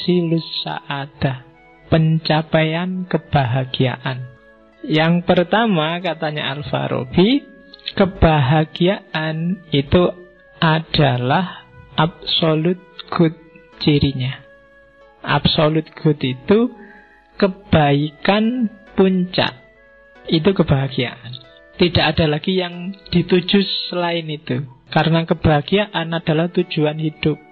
tahsilus sa'adah. Pencapaian kebahagiaan. Yang pertama katanya Al-Farabi, kebahagiaan itu adalah absolute good cirinya. Absolute good itu kebaikan puncak. Itu kebahagiaan. Tidak ada lagi yang dituju selain itu. Karena kebahagiaan adalah tujuan hidup.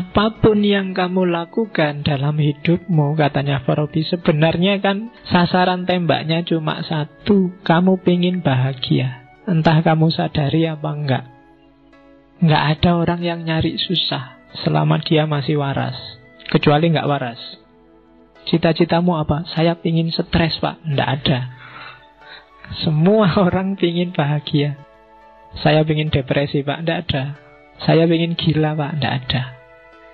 Apa pun yang kamu lakukan dalam hidupmu, katanya Farabi, sebenarnya kan sasaran tembaknya cuma satu. Kamu pingin bahagia. Entah kamu sadari apa enggak. Enggak ada orang yang nyari susah selama dia masih waras. Kecuali enggak waras. Cita-citamu apa? Saya pingin stres, Pak. Enggak ada. Semua orang pingin bahagia. Saya pingin depresi, Pak. Enggak ada. Saya pingin gila, Pak. Enggak ada.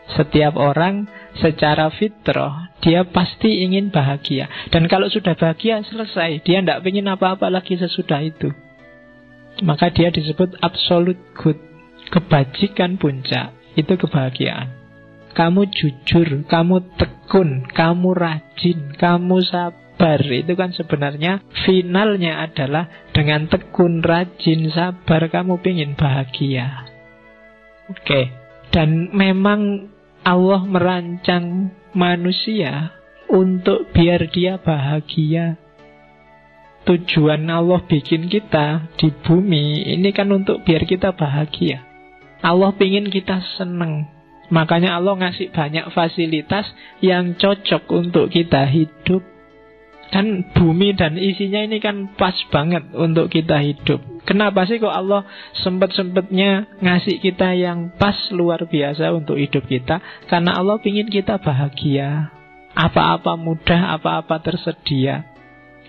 Setiap orang secara fitrah dia pasti ingin bahagia. Dan kalau sudah bahagia selesai, dia tidak ingin apa-apa lagi sesudah itu. Maka dia disebut absolute good. Kebajikan puncak itu kebahagiaan. Kamu jujur, kamu tekun, kamu rajin, kamu sabar. Itu kan sebenarnya finalnya adalah dengan tekun, rajin, sabar kamu ingin bahagia. Oke. Dan memang Allah merancang manusia untuk biar dia bahagia. Tujuan Allah bikin kita di bumi ini kan untuk biar kita bahagia. Allah ingin kita seneng. Makanya Allah ngasih banyak fasilitas yang cocok untuk kita hidup. Kan bumi dan isinya ini kan pas banget untuk kita hidup. Kenapa sih kok Allah sempet-sempetnya ngasih kita yang pas luar biasa untuk hidup kita? Karena Allah ingin kita bahagia. Apa-apa mudah, apa-apa tersedia.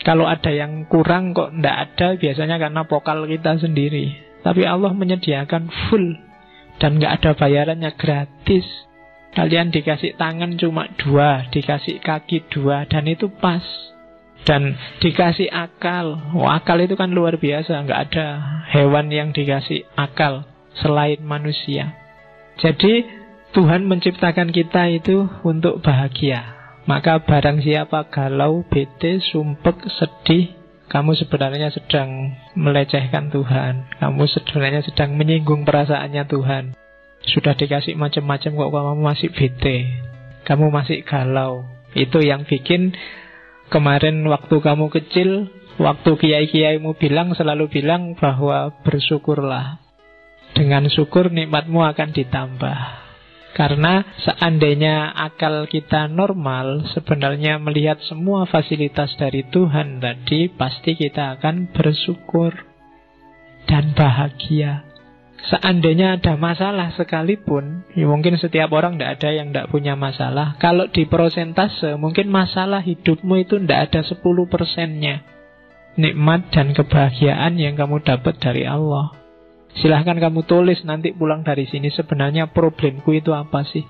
Kalau ada yang kurang kok ndak ada, biasanya karena pokal kita sendiri. Tapi Allah menyediakan full dan nggak ada bayarannya gratis. Kalian dikasih tangan cuma dua, dikasih kaki dua, dan itu pas. Dan dikasih akal oh, Akal itu kan luar biasa Nggak ada hewan yang dikasih akal Selain manusia Jadi Tuhan menciptakan kita itu Untuk bahagia Maka barang siapa galau, bete, sumpek, sedih kamu sebenarnya sedang melecehkan Tuhan. Kamu sebenarnya sedang menyinggung perasaannya Tuhan. Sudah dikasih macam-macam kok kamu masih bete. Kamu masih galau. Itu yang bikin Kemarin waktu kamu kecil, waktu kiai-kiaimu bilang selalu bilang bahwa bersyukurlah. Dengan syukur nikmatmu akan ditambah. Karena seandainya akal kita normal, sebenarnya melihat semua fasilitas dari Tuhan tadi, pasti kita akan bersyukur dan bahagia. Seandainya ada masalah sekalipun, ya mungkin setiap orang tidak ada yang tidak punya masalah. Kalau di prosentase, mungkin masalah hidupmu itu tidak ada 10 persennya. Nikmat dan kebahagiaan yang kamu dapat dari Allah. Silahkan kamu tulis nanti pulang dari sini sebenarnya problemku itu apa sih?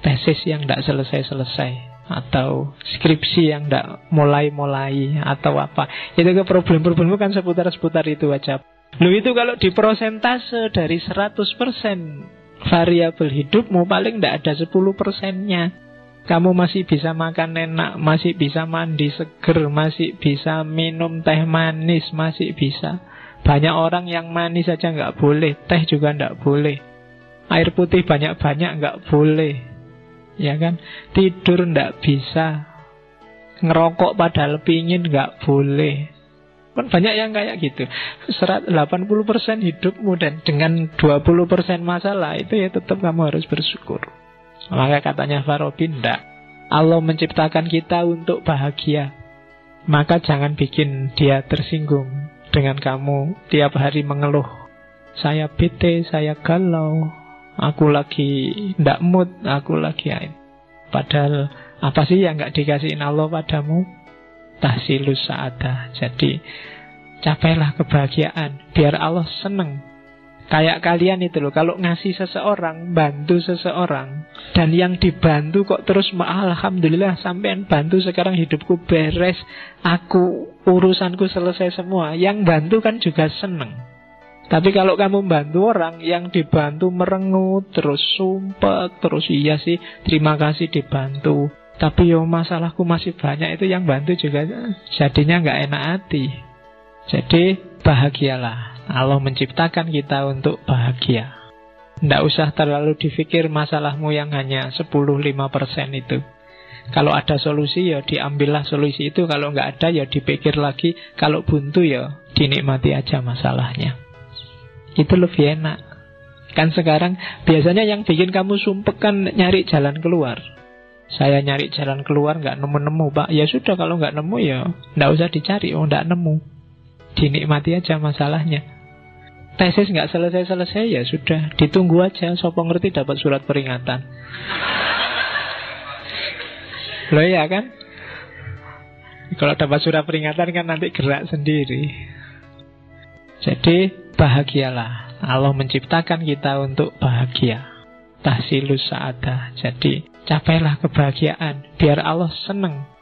Tesis yang tidak selesai-selesai atau skripsi yang tidak mulai-mulai atau apa. Itu ke problem-problemmu kan seputar-seputar itu aja. Lu itu kalau di prosentase dari 100% variabel hidupmu paling tidak ada 10 persennya. Kamu masih bisa makan enak, masih bisa mandi seger, masih bisa minum teh manis, masih bisa. Banyak orang yang manis saja nggak boleh, teh juga nggak boleh. Air putih banyak-banyak nggak boleh, ya kan? Tidur nggak bisa, ngerokok padahal pingin nggak boleh. Kan banyak yang kayak gitu. 80% hidupmu dan dengan 20% masalah itu ya tetap kamu harus bersyukur. Maka katanya Farabi, tidak. Allah menciptakan kita untuk bahagia. Maka jangan bikin dia tersinggung dengan kamu tiap hari mengeluh. Saya bete, saya galau, aku lagi ndak mood, aku lagi ain. Padahal apa sih yang nggak dikasihin Allah padamu? Tahsilus sa'adah. Jadi capailah kebahagiaan biar Allah seneng. Kayak kalian itu loh, kalau ngasih seseorang, bantu seseorang, dan yang dibantu kok terus, alhamdulillah sampean bantu sekarang hidupku beres, aku urusanku selesai semua. Yang bantu kan juga seneng. Tapi kalau kamu bantu orang yang dibantu merengut, terus sumpah, terus iya sih, terima kasih dibantu. Tapi yo masalahku masih banyak itu yang bantu juga jadinya nggak enak hati. Jadi bahagialah. Allah menciptakan kita untuk bahagia. Tidak usah terlalu dipikir masalahmu yang hanya 10-5% itu. Kalau ada solusi ya diambillah solusi itu Kalau nggak ada ya dipikir lagi Kalau buntu ya dinikmati aja masalahnya itu lebih enak. Kan sekarang biasanya yang bikin kamu sumpek kan nyari jalan keluar. Saya nyari jalan keluar nggak nemu-nemu pak. Ya sudah kalau nggak nemu ya nggak usah dicari. Oh nggak nemu. Dinikmati aja masalahnya. Tesis nggak selesai-selesai ya sudah. Ditunggu aja. Sopo ngerti dapat surat peringatan. Loh ya kan? Kalau dapat surat peringatan kan nanti gerak sendiri. Jadi bahagialah. Allah menciptakan kita untuk bahagia. Tahsilus sa'adah. Jadi capailah kebahagiaan. Biar Allah senang